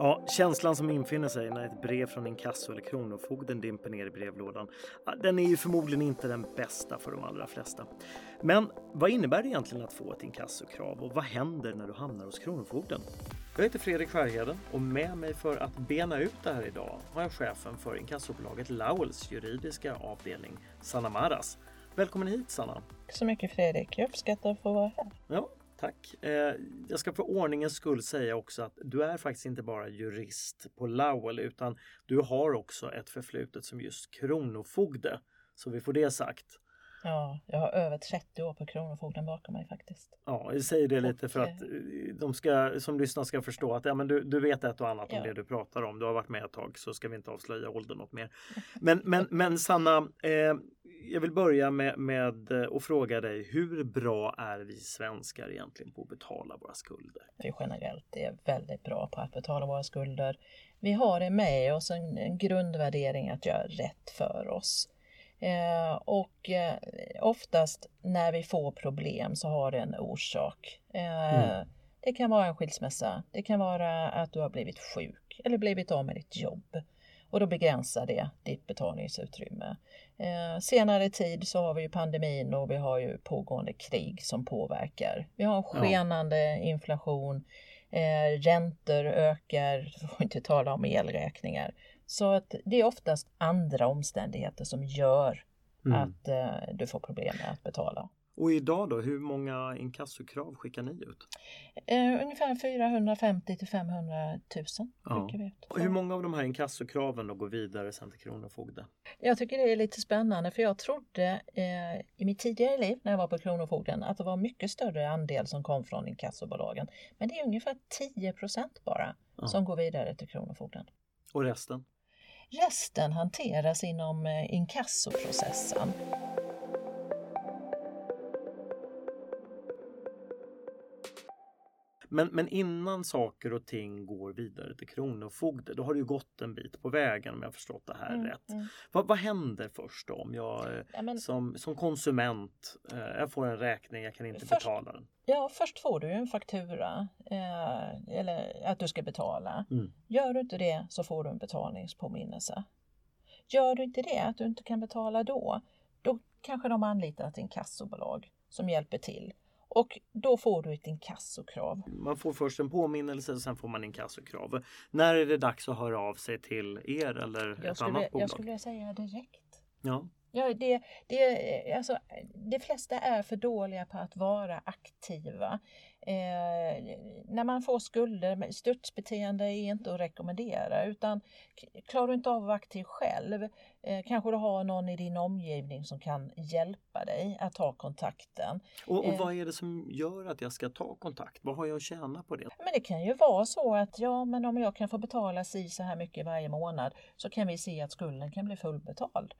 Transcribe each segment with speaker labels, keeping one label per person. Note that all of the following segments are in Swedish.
Speaker 1: Ja, känslan som infinner sig när ett brev från inkasso eller kronofogden dimper ner i brevlådan, den är ju förmodligen inte den bästa för de allra flesta. Men vad innebär det egentligen att få ett inkassokrav och vad händer när du hamnar hos Kronofogden? Jag heter Fredrik Skärheden och med mig för att bena ut det här idag har jag chefen för inkassobolaget Lowells juridiska avdelning, Sanna Maras. Välkommen hit Sanna!
Speaker 2: Tack så mycket Fredrik, jag uppskattar att få vara här.
Speaker 1: Ja, Tack. Eh, jag ska för ordningens skull säga också att du är faktiskt inte bara jurist på Lowell utan du har också ett förflutet som just kronofogde. Så vi får det sagt.
Speaker 2: Ja, jag har över 30 år på Kronofogden bakom mig faktiskt.
Speaker 1: Ja, jag säger det lite för att eh, de ska, som lyssnar ska förstå att ja, men du, du vet ett och annat ja. om det du pratar om. Du har varit med ett tag så ska vi inte avslöja åldern något mer. Men, men, men Sanna, eh, jag vill börja med, med eh, att fråga dig, hur bra är vi svenskar egentligen på att betala våra skulder?
Speaker 2: Vi generellt är väldigt bra på att betala våra skulder. Vi har det med oss en, en grundvärdering att göra rätt för oss. Eh, och eh, oftast när vi får problem så har det en orsak. Eh, mm. Det kan vara en skilsmässa, det kan vara att du har blivit sjuk eller blivit av med ditt jobb och då begränsar det ditt betalningsutrymme. Eh, senare tid så har vi ju pandemin och vi har ju pågående krig som påverkar. Vi har en skenande inflation, eh, räntor ökar, för att inte tala om elräkningar. Så att det är oftast andra omständigheter som gör mm. att eh, du får problem med att betala.
Speaker 1: Och idag då, hur många inkassokrav skickar ni ut?
Speaker 2: Eh, ungefär 450 till 500 000
Speaker 1: ja. vi ut. Och hur många av de här inkassokraven då går vidare sen till Kronofogden?
Speaker 2: Jag tycker det är lite spännande för jag trodde eh, i mitt tidigare liv när jag var på Kronofogden att det var mycket större andel som kom från inkassobolagen. Men det är ungefär 10 procent bara ja. som går vidare till Kronofogden.
Speaker 1: Och resten?
Speaker 2: Resten hanteras inom eh, inkassoprocessen.
Speaker 1: Men, men innan saker och ting går vidare till Kronofogde, då har det ju gått en bit på vägen om jag förstått det här mm, rätt. Mm. Vad, vad händer först då om jag ja, men, som, som konsument, eh, jag får en räkning, jag kan inte först, betala den?
Speaker 2: Ja, först får du en faktura eh, eller att du ska betala. Mm. Gör du inte det så får du en betalningspåminnelse. Gör du inte det, att du inte kan betala då, då kanske de anlitar ett inkassobolag som hjälper till. Och då får du ett inkassokrav.
Speaker 1: Man får först en påminnelse och sen får man inkassokrav. När är det dags att höra av sig till er eller
Speaker 2: jag
Speaker 1: ett
Speaker 2: skulle,
Speaker 1: annat bolag?
Speaker 2: Jag skulle vilja säga direkt.
Speaker 1: Ja.
Speaker 2: Ja, det, det, alltså, de flesta är för dåliga på att vara aktiva. Eh, när man får skulder, störtsbeteende är inte att rekommendera utan klarar du inte av att vara aktiv själv, eh, kanske du har någon i din omgivning som kan hjälpa dig att ta kontakten.
Speaker 1: Och, och eh, vad är det som gör att jag ska ta kontakt? Vad har jag att tjäna på det?
Speaker 2: Men det kan ju vara så att ja, men om jag kan få betala si så här mycket varje månad så kan vi se att skulden kan bli fullbetald.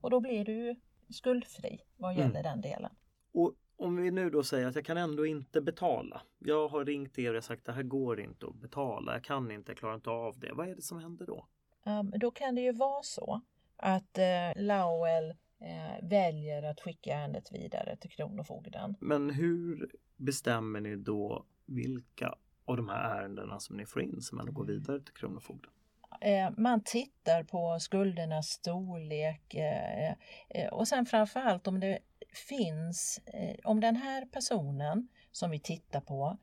Speaker 2: Och då blir du skuldfri vad mm. gäller mm. den delen.
Speaker 1: Och om vi nu då säger att jag kan ändå inte betala. Jag har ringt er och sagt att det här går inte att betala. Jag kan inte, jag klarar inte av det. Vad är det som händer då?
Speaker 2: Um, då kan det ju vara så att uh, Lowell uh, väljer att skicka ärendet vidare till Kronofogden.
Speaker 1: Men hur bestämmer ni då vilka av de här ärendena som ni får in som ändå går vidare till Kronofogden?
Speaker 2: Eh, man tittar på skuldernas storlek eh, eh, och sen framförallt om det finns, om den här personen som vi tittar på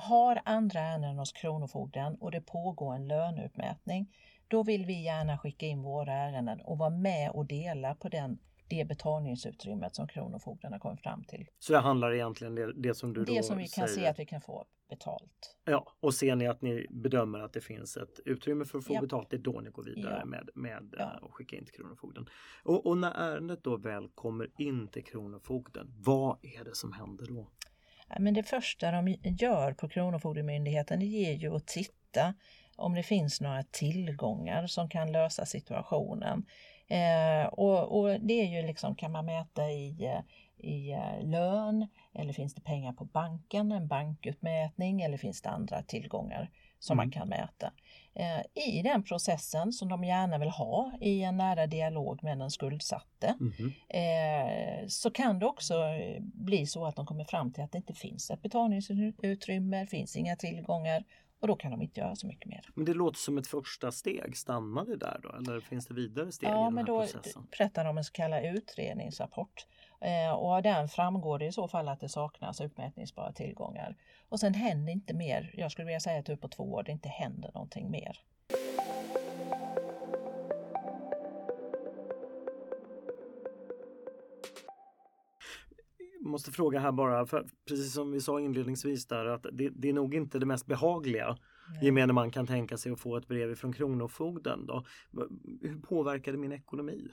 Speaker 2: har andra ärenden hos Kronofogden och det pågår en löneutmätning, då vill vi gärna skicka in våra ärenden och vara med och dela på den det betalningsutrymmet som Kronofogden har kommit fram till.
Speaker 1: Så det handlar egentligen det, det som du
Speaker 2: Det då som vi kan säger. se att vi kan få betalt.
Speaker 1: Ja, och ser ni att ni bedömer att det finns ett utrymme för att få ja. betalt, det är då ni går vidare ja. med, med ja. och skickar in till Kronofogden. Och, och när ärendet då väl kommer in till Kronofogden, vad är det som händer då?
Speaker 2: Men det första de gör på Kronofogdemyndigheten det är ju att titta om det finns några tillgångar som kan lösa situationen. Eh, och, och, det är ju liksom, kan man mäta i, eh, i eh, lön eller finns det pengar på banken, en bankutmätning eller finns det andra tillgångar som mm. man kan mäta. Eh, I den processen som de gärna vill ha i en nära dialog med den skuldsatte mm. eh, så kan det också bli så att de kommer fram till att det inte finns ett betalningsutrymme, finns inga tillgångar och då kan de inte göra så mycket mer.
Speaker 1: Men det låter som ett första steg. Stannar det där då eller finns det vidare steg
Speaker 2: ja,
Speaker 1: i den här
Speaker 2: men då
Speaker 1: processen?
Speaker 2: berättar de en så kallad utredningsrapport. Eh, och av den framgår det i så fall att det saknas utmätningsbara tillgångar. Och sen händer inte mer. Jag skulle vilja säga typ på två år det inte händer någonting mer.
Speaker 1: Måste fråga här bara, för precis som vi sa inledningsvis där att det, det är nog inte det mest behagliga Nej. gemene man kan tänka sig att få ett brev från Kronofogden. Då. Hur påverkar det min ekonomi?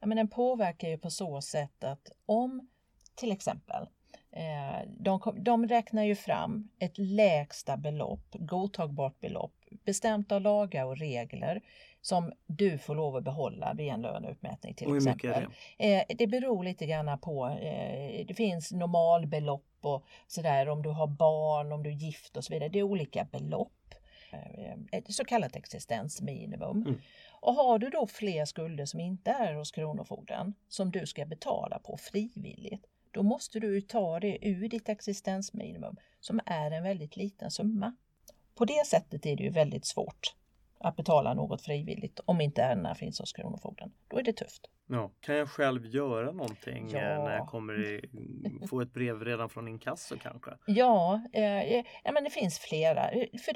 Speaker 2: Ja, men den påverkar ju på så sätt att om till exempel eh, de, de räknar ju fram ett lägsta belopp, godtagbart belopp, bestämt av lagar och regler som du får lov att behålla vid en löneutmätning till exempel. Det? Eh, det beror lite grann på, eh, det finns normalbelopp och sådär om du har barn, om du är gift och så vidare. Det är olika belopp. Eh, ett så kallat existensminimum. Mm. Och har du då fler skulder som inte är hos Kronofogden som du ska betala på frivilligt, då måste du ta det ur ditt existensminimum som är en väldigt liten summa. På det sättet är det ju väldigt svårt att betala något frivilligt om inte ärendena finns hos Kronofogden. Då är det tufft.
Speaker 1: Ja. Kan jag själv göra någonting eh, ja. när jag kommer i, få ett brev redan från inkasso kanske?
Speaker 2: Ja, eh, ja men det finns flera. För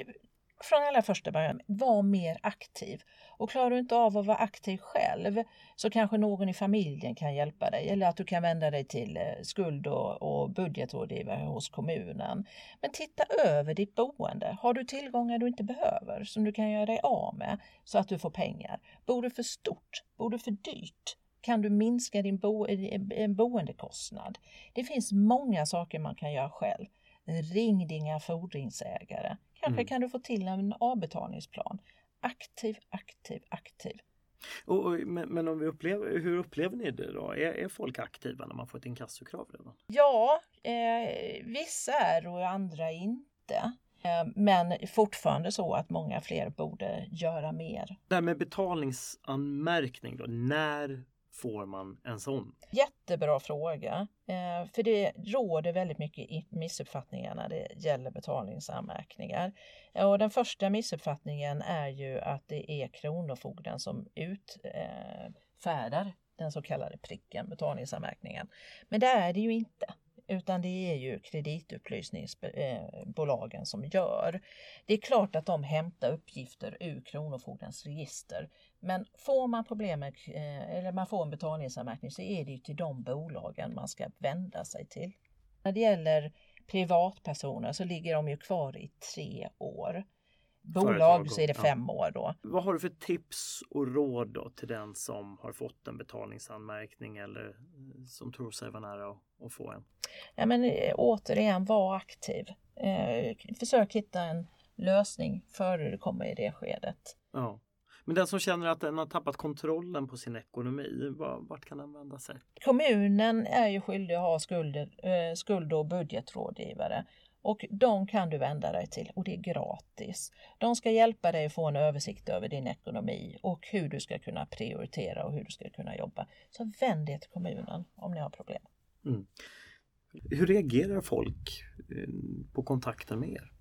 Speaker 2: från allra första början, var mer aktiv. Och klarar du inte av att vara aktiv själv så kanske någon i familjen kan hjälpa dig eller att du kan vända dig till eh, skuld och, och budgetrådgivare hos kommunen. Men titta över ditt boende. Har du tillgångar du inte behöver som du kan göra dig av med så att du får pengar? Bor du för stort? Bor du för dyrt? Kan du minska din bo eh, boendekostnad? Det finns många saker man kan göra själv. Ring dina fordringsägare. Kanske mm. kan du få till en avbetalningsplan. Aktiv, aktiv, aktiv.
Speaker 1: Och, och, men, men, om vi upplever, hur upplever ni det då? Är, är folk aktiva när man får ett inkassokrav redan?
Speaker 2: Ja, eh, vissa är och andra inte. Eh, men fortfarande så att många fler borde göra mer.
Speaker 1: Det här med betalningsanmärkning då, när får man en sån?
Speaker 2: Jättebra fråga. Eh, för det råder väldigt mycket missuppfattningar när det gäller betalningsanmärkningar. Eh, och den första missuppfattningen är ju att det är Kronofogden som utfärdar eh, den så kallade pricken, betalningsanmärkningen. Men det är det ju inte utan det är ju kreditupplysningsbolagen som gör. Det är klart att de hämtar uppgifter ur Kronofogdens register, men får man problem med, eh, eller man får en betalningsanmärkning så är det ju till de bolagen man ska vända sig till. När det gäller privatpersoner så ligger de ju kvar i tre år bolag så är det fem ja. år då.
Speaker 1: Vad har du för tips och råd då till den som har fått en betalningsanmärkning eller eh, som tror sig vara nära att få en?
Speaker 2: Ja, men, eh, återigen, var aktiv. Eh, försök hitta en lösning före du kommer i det skedet.
Speaker 1: Ja. Men den som känner att den har tappat kontrollen på sin ekonomi, vart kan den vända sig?
Speaker 2: Kommunen är ju skyldig att ha skulder, eh, skuld och budgetrådgivare och de kan du vända dig till och det är gratis. De ska hjälpa dig att få en översikt över din ekonomi och hur du ska kunna prioritera och hur du ska kunna jobba. Så vänd dig till kommunen om ni har problem. Mm.
Speaker 1: Hur reagerar folk eh, på kontakten med er?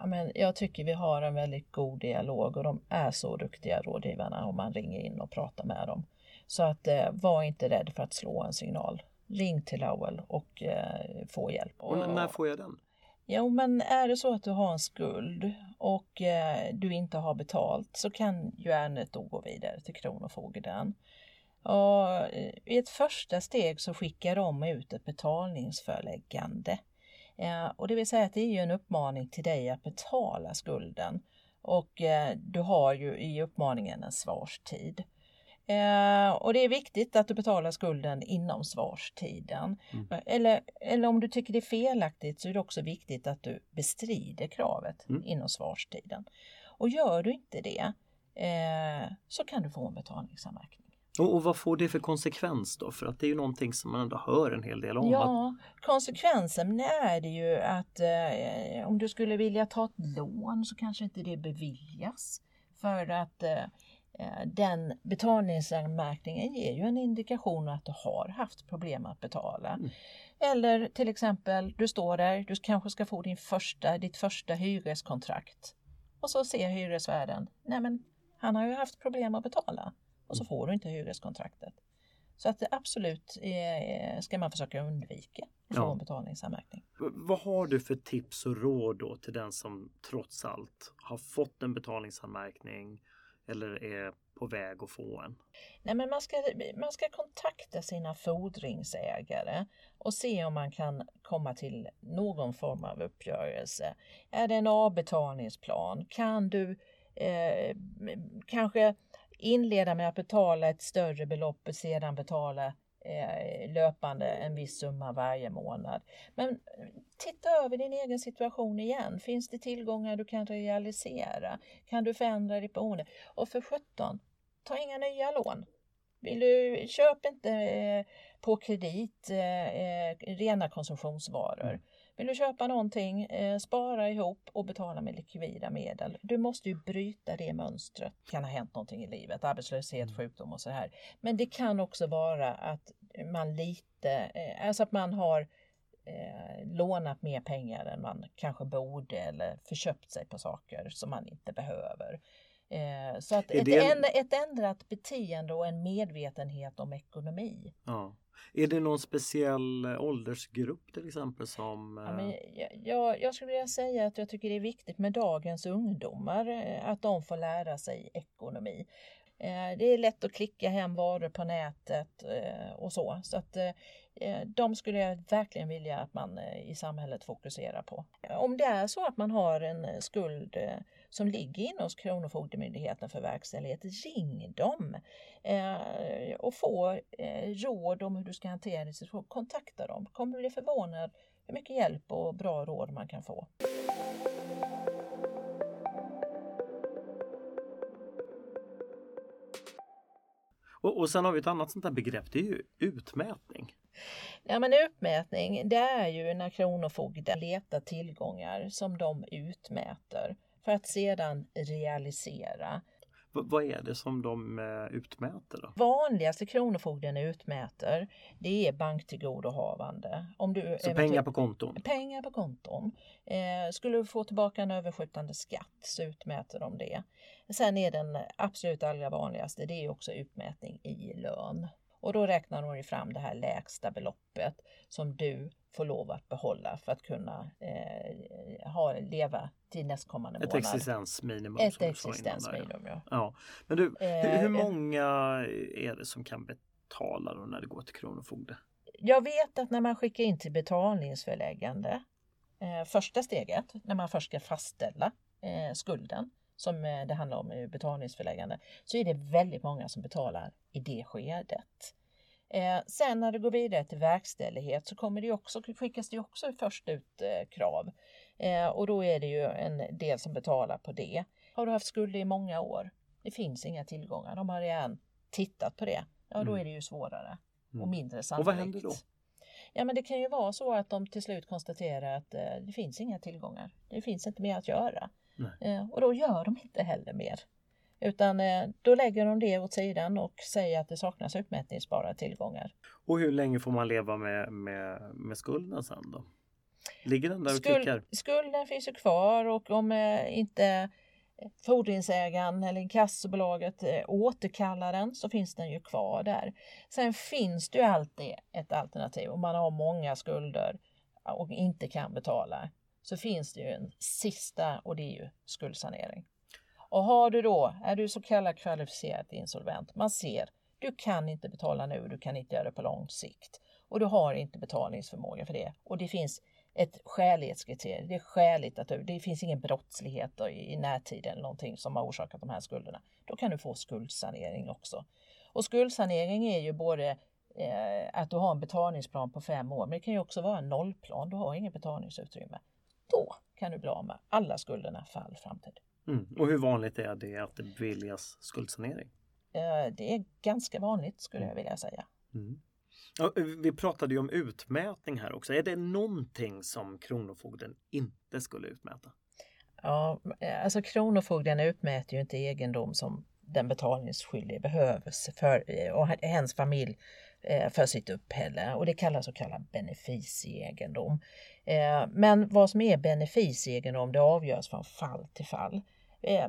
Speaker 2: Ja, men jag tycker vi har en väldigt god dialog och de är så duktiga rådgivarna om man ringer in och pratar med dem. Så att eh, var inte rädd för att slå en signal. Ring till Lowell och eh, få hjälp.
Speaker 1: Och när får jag den?
Speaker 2: Jo, men är det så att du har en skuld och eh, du inte har betalt så kan ju ärendet då gå vidare till Kronofogden. Och eh, I ett första steg så skickar de ut ett betalningsföreläggande. Eh, och det vill säga att det är ju en uppmaning till dig att betala skulden och eh, du har ju i uppmaningen en svarstid. Eh, och det är viktigt att du betalar skulden inom svarstiden. Mm. Eller, eller om du tycker det är felaktigt så är det också viktigt att du bestrider kravet mm. inom svarstiden. Och gör du inte det eh, så kan du få en betalningsanmärkning.
Speaker 1: Och, och, vad får det för konsekvens då? För att det är ju någonting som man ändå hör en hel del om.
Speaker 2: Ja, att... konsekvensen är det ju att eh, om du skulle vilja ta ett lån så kanske inte det beviljas. För att eh, Eh, den betalningsanmärkningen ger ju en indikation att du har haft problem att betala. Mm. Eller till exempel, du står där, du kanske ska få din första, ditt första hyreskontrakt. Och så ser hyresvärden, nej men han har ju haft problem att betala. Och så mm. får du inte hyreskontraktet. Så att det absolut ska man försöka undvika att få ja. en betalningsanmärkning.
Speaker 1: Vad har du för tips och råd då till den som trots allt har fått en betalningsanmärkning eller är på väg att få en?
Speaker 2: Nej, men man, ska, man ska kontakta sina fordringsägare och se om man kan komma till någon form av uppgörelse. Är det en avbetalningsplan? Kan du eh, kanske inleda med att betala ett större belopp och sedan betala eh, löpande en viss summa varje månad. Men eh, titta över din egen situation igen. Finns det tillgångar du kan realisera? Kan du förändra ditt boende? Och för 17, ta inga nya lån. Vill du, köp inte eh, på kredit eh, rena konsumtionsvaror. Vill du köpa någonting, eh, spara ihop och betala med likvida medel. Du måste ju bryta det mönstret. Det kan ha hänt någonting i livet, arbetslöshet, mm. sjukdom och så här. Men det kan också vara att man lite, eh, alltså att man har eh, lånat mer pengar än man kanske borde eller förköpt sig på saker som man inte behöver. Eh, så att ett, en... ett ändrat beteende och en medvetenhet om ekonomi.
Speaker 1: Ja. Är det någon speciell eh, åldersgrupp till exempel som...
Speaker 2: Ja, men eh, jag, jag skulle vilja säga att jag tycker det är viktigt med dagens ungdomar att de får lära sig ekonomi. Det är lätt att klicka hem varor på nätet och så. Så att Eh, de skulle jag verkligen vilja att man eh, i samhället fokuserar på. Om det är så att man har en eh, skuld som ligger inne hos Kronofogdemyndigheten för verkställighet, ring dem och få råd om hur du ska hantera din situation. Kontakta dem. Kommer bli förvånad hur mycket hjälp och bra råd man kan få.
Speaker 1: Och, och sen har vi ett annat sånt där begrepp, det är ju utmätning.
Speaker 2: Ja, men utmätning, det är ju när Kronofogden letar tillgångar som de utmäter för att sedan realisera.
Speaker 1: V vad är det som de eh, utmäter? Då?
Speaker 2: Vanligaste Kronofogden utmäter det är banktillgodohavande.
Speaker 1: Om du så pengar på konton?
Speaker 2: Pengar på konton. Eh, skulle du få tillbaka en överskjutande skatt så utmäter de det. Sen är den absolut allra vanligaste det är också utmätning i lön. Och då räknar hon fram det här lägsta beloppet som du får lov att behålla för att kunna eh, ha, leva till nästkommande
Speaker 1: Ett
Speaker 2: månad.
Speaker 1: existensminimum.
Speaker 2: Ett existensminimum, ja.
Speaker 1: ja. Men du, hur, hur, eh, många är det som kan betala då när det går till Kronofogde?
Speaker 2: Jag vet att när man skickar in till betalningsförläggande, eh, första steget, när man först ska fastställa eh, skulden, som eh, det handlar om i betalningsförläggande, så är det väldigt många som betalar i det skedet. Eh, sen när det går vidare till verkställighet så kommer det också, skickas det också först ut eh, krav eh, och då är det ju en del som betalar på det. Har du haft skulder i många år? Det finns inga tillgångar, de har redan tittat på det. Ja, då mm. är det ju svårare och mm. mindre sannolikt.
Speaker 1: Och vad händer då?
Speaker 2: Ja, men det kan ju vara så att de till slut konstaterar att eh, det finns inga tillgångar. Det finns inte mer att göra. Eh, och då gör de inte heller mer. Utan eh, då lägger de det åt sidan och säger att det saknas utmätningsbara tillgångar.
Speaker 1: Och hur länge får man leva med, med, med skulden sen då? Ligger den där och Skuld, tickar?
Speaker 2: Skulden finns ju kvar och om eh, inte fordringsägaren eller inkassobolaget återkallar den så finns den ju kvar där. Sen finns det ju alltid ett alternativ om man har många skulder och inte kan betala så finns det ju en sista och det är ju skuldsanering. Och har du då, är du så kallad kvalificerat insolvent, man ser, du kan inte betala nu, du kan inte göra det på lång sikt och du har inte betalningsförmåga för det och det finns ett skälighetskriterium. Det är skäligt att du, det finns ingen brottslighet i närtid eller någonting som har orsakat de här skulderna. Då kan du få skuldsanering också. Och skuldsanering är ju både eh, att du har en betalningsplan på fem år, men det kan ju också vara en nollplan. Du har ingen betalningsutrymme. Då kan du bli av med alla skulderna för all framtid.
Speaker 1: Mm. Och hur vanligt är det att det beviljas skuldsanering?
Speaker 2: Eh, det är ganska vanligt skulle jag vilja säga. Mm.
Speaker 1: Ja, vi pratade ju om utmätning här också. Är det någonting som Kronofogden inte skulle utmäta?
Speaker 2: Ja, alltså Kronofogden utmäter ju inte egendom som den betalningsskyldige behöver för, eh, och hens familj eh, för sitt uppehälle och det kallas så kallad beneficieegendom. Eh, men vad som är beneficieegendom det avgörs från fall till fall.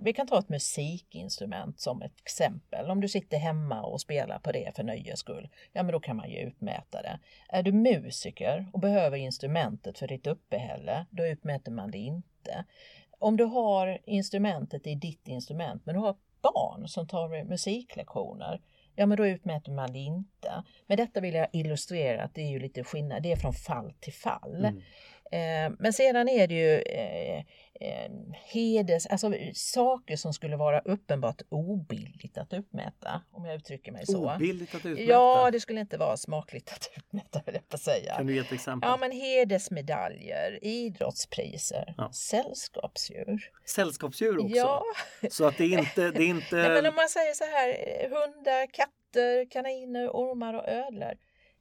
Speaker 2: Vi kan ta ett musikinstrument som ett exempel. Om du sitter hemma och spelar på det för nöjes skull, ja men då kan man ju utmäta det. Är du musiker och behöver instrumentet för ditt uppehälle, då utmäter man det inte. Om du har instrumentet i ditt instrument, men du har barn som tar musiklektioner, ja men då utmäter man det inte. Med detta vill jag illustrera att det är ju lite skillnad, det är från fall till fall. Mm. Eh, men sedan är det ju eh, eh, heders, alltså saker som skulle vara uppenbart obilligt att uppmäta, om jag uttrycker mig så.
Speaker 1: Obilligt att utmäta?
Speaker 2: Ja, det skulle inte vara smakligt att uppmäta, vill jag på säga.
Speaker 1: Kan du ge ett exempel?
Speaker 2: Ja, men hedersmedaljer, idrottspriser, ja. sällskapsdjur.
Speaker 1: Sällskapsdjur också?
Speaker 2: Ja.
Speaker 1: Så att det är inte... Det är inte...
Speaker 2: Nej, men om man säger så här, hundar, katter, kaniner, ormar och ödlor.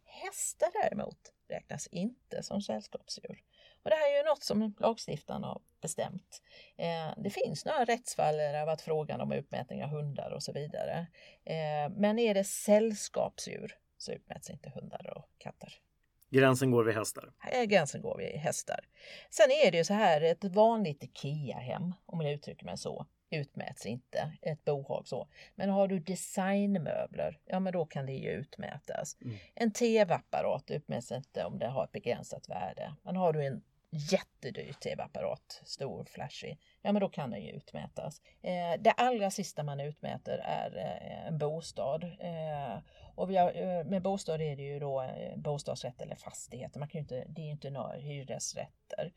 Speaker 2: Hästar däremot räknas inte som sällskapsdjur. Och det här är ju något som lagstiftaren har bestämt. Eh, det finns några rättsfall där det har varit frågan om utmätning av hundar och så vidare. Eh, men är det sällskapsdjur så utmäts inte hundar och katter.
Speaker 1: Gränsen går vid hästar?
Speaker 2: Gränsen går vid hästar. Sen är det ju så här, ett vanligt IKEA-hem, om jag uttrycker mig så, utmäts inte, ett bohag så. Men har du designmöbler, ja men då kan det ju utmätas. Mm. En tv-apparat utmäts inte om det har ett begränsat värde. Men har du en jättedyr tv-apparat, stor, flashig, ja men då kan den ju utmätas. Eh, det allra sista man utmäter är eh, en bostad. Eh, och vi har, eh, med bostad är det ju då eh, bostadsrätt eller fastigheter, man kan ju inte, det är ju inte några hyresrätter.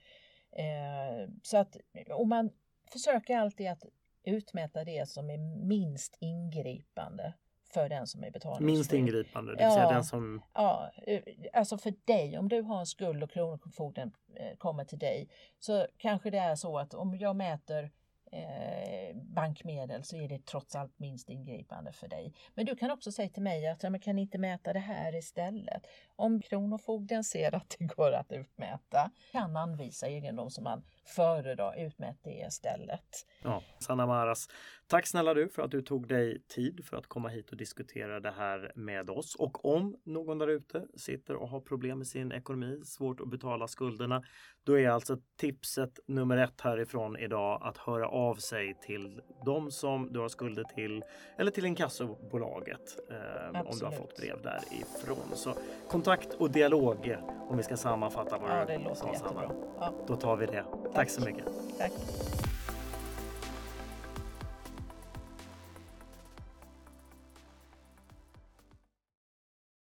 Speaker 2: Eh, så att och man försöker alltid att utmäta det som är minst ingripande för den som är betalningsskyldig.
Speaker 1: Minst ingripande, det vill ja, säga den som...
Speaker 2: Ja, eh, alltså för dig, om du har en skuld och Kronofogden eh, kommer till dig så kanske det är så att om jag mäter eh, bankmedel så är det trots allt minst ingripande för dig. Men du kan också säga till mig att man kan inte mäta det här istället. Om Kronofogden ser att det går att utmäta kan anvisa egendom som man föredrar utmätt det istället.
Speaker 1: Ja, Sanna Maras, tack snälla du för att du tog dig tid för att komma hit och diskutera det här med oss. Och om någon där ute sitter och har problem med sin ekonomi, svårt att betala skulderna, då är alltså tipset nummer ett härifrån idag att höra av sig till de som du har skulder till eller till inkassobolaget eh, om du har fått brev därifrån. Så kontakt och dialog om vi ska sammanfatta vad
Speaker 2: ja, det låter jättebra.
Speaker 1: Ja. Då tar vi det. Tack, Tack så mycket.
Speaker 2: Tack.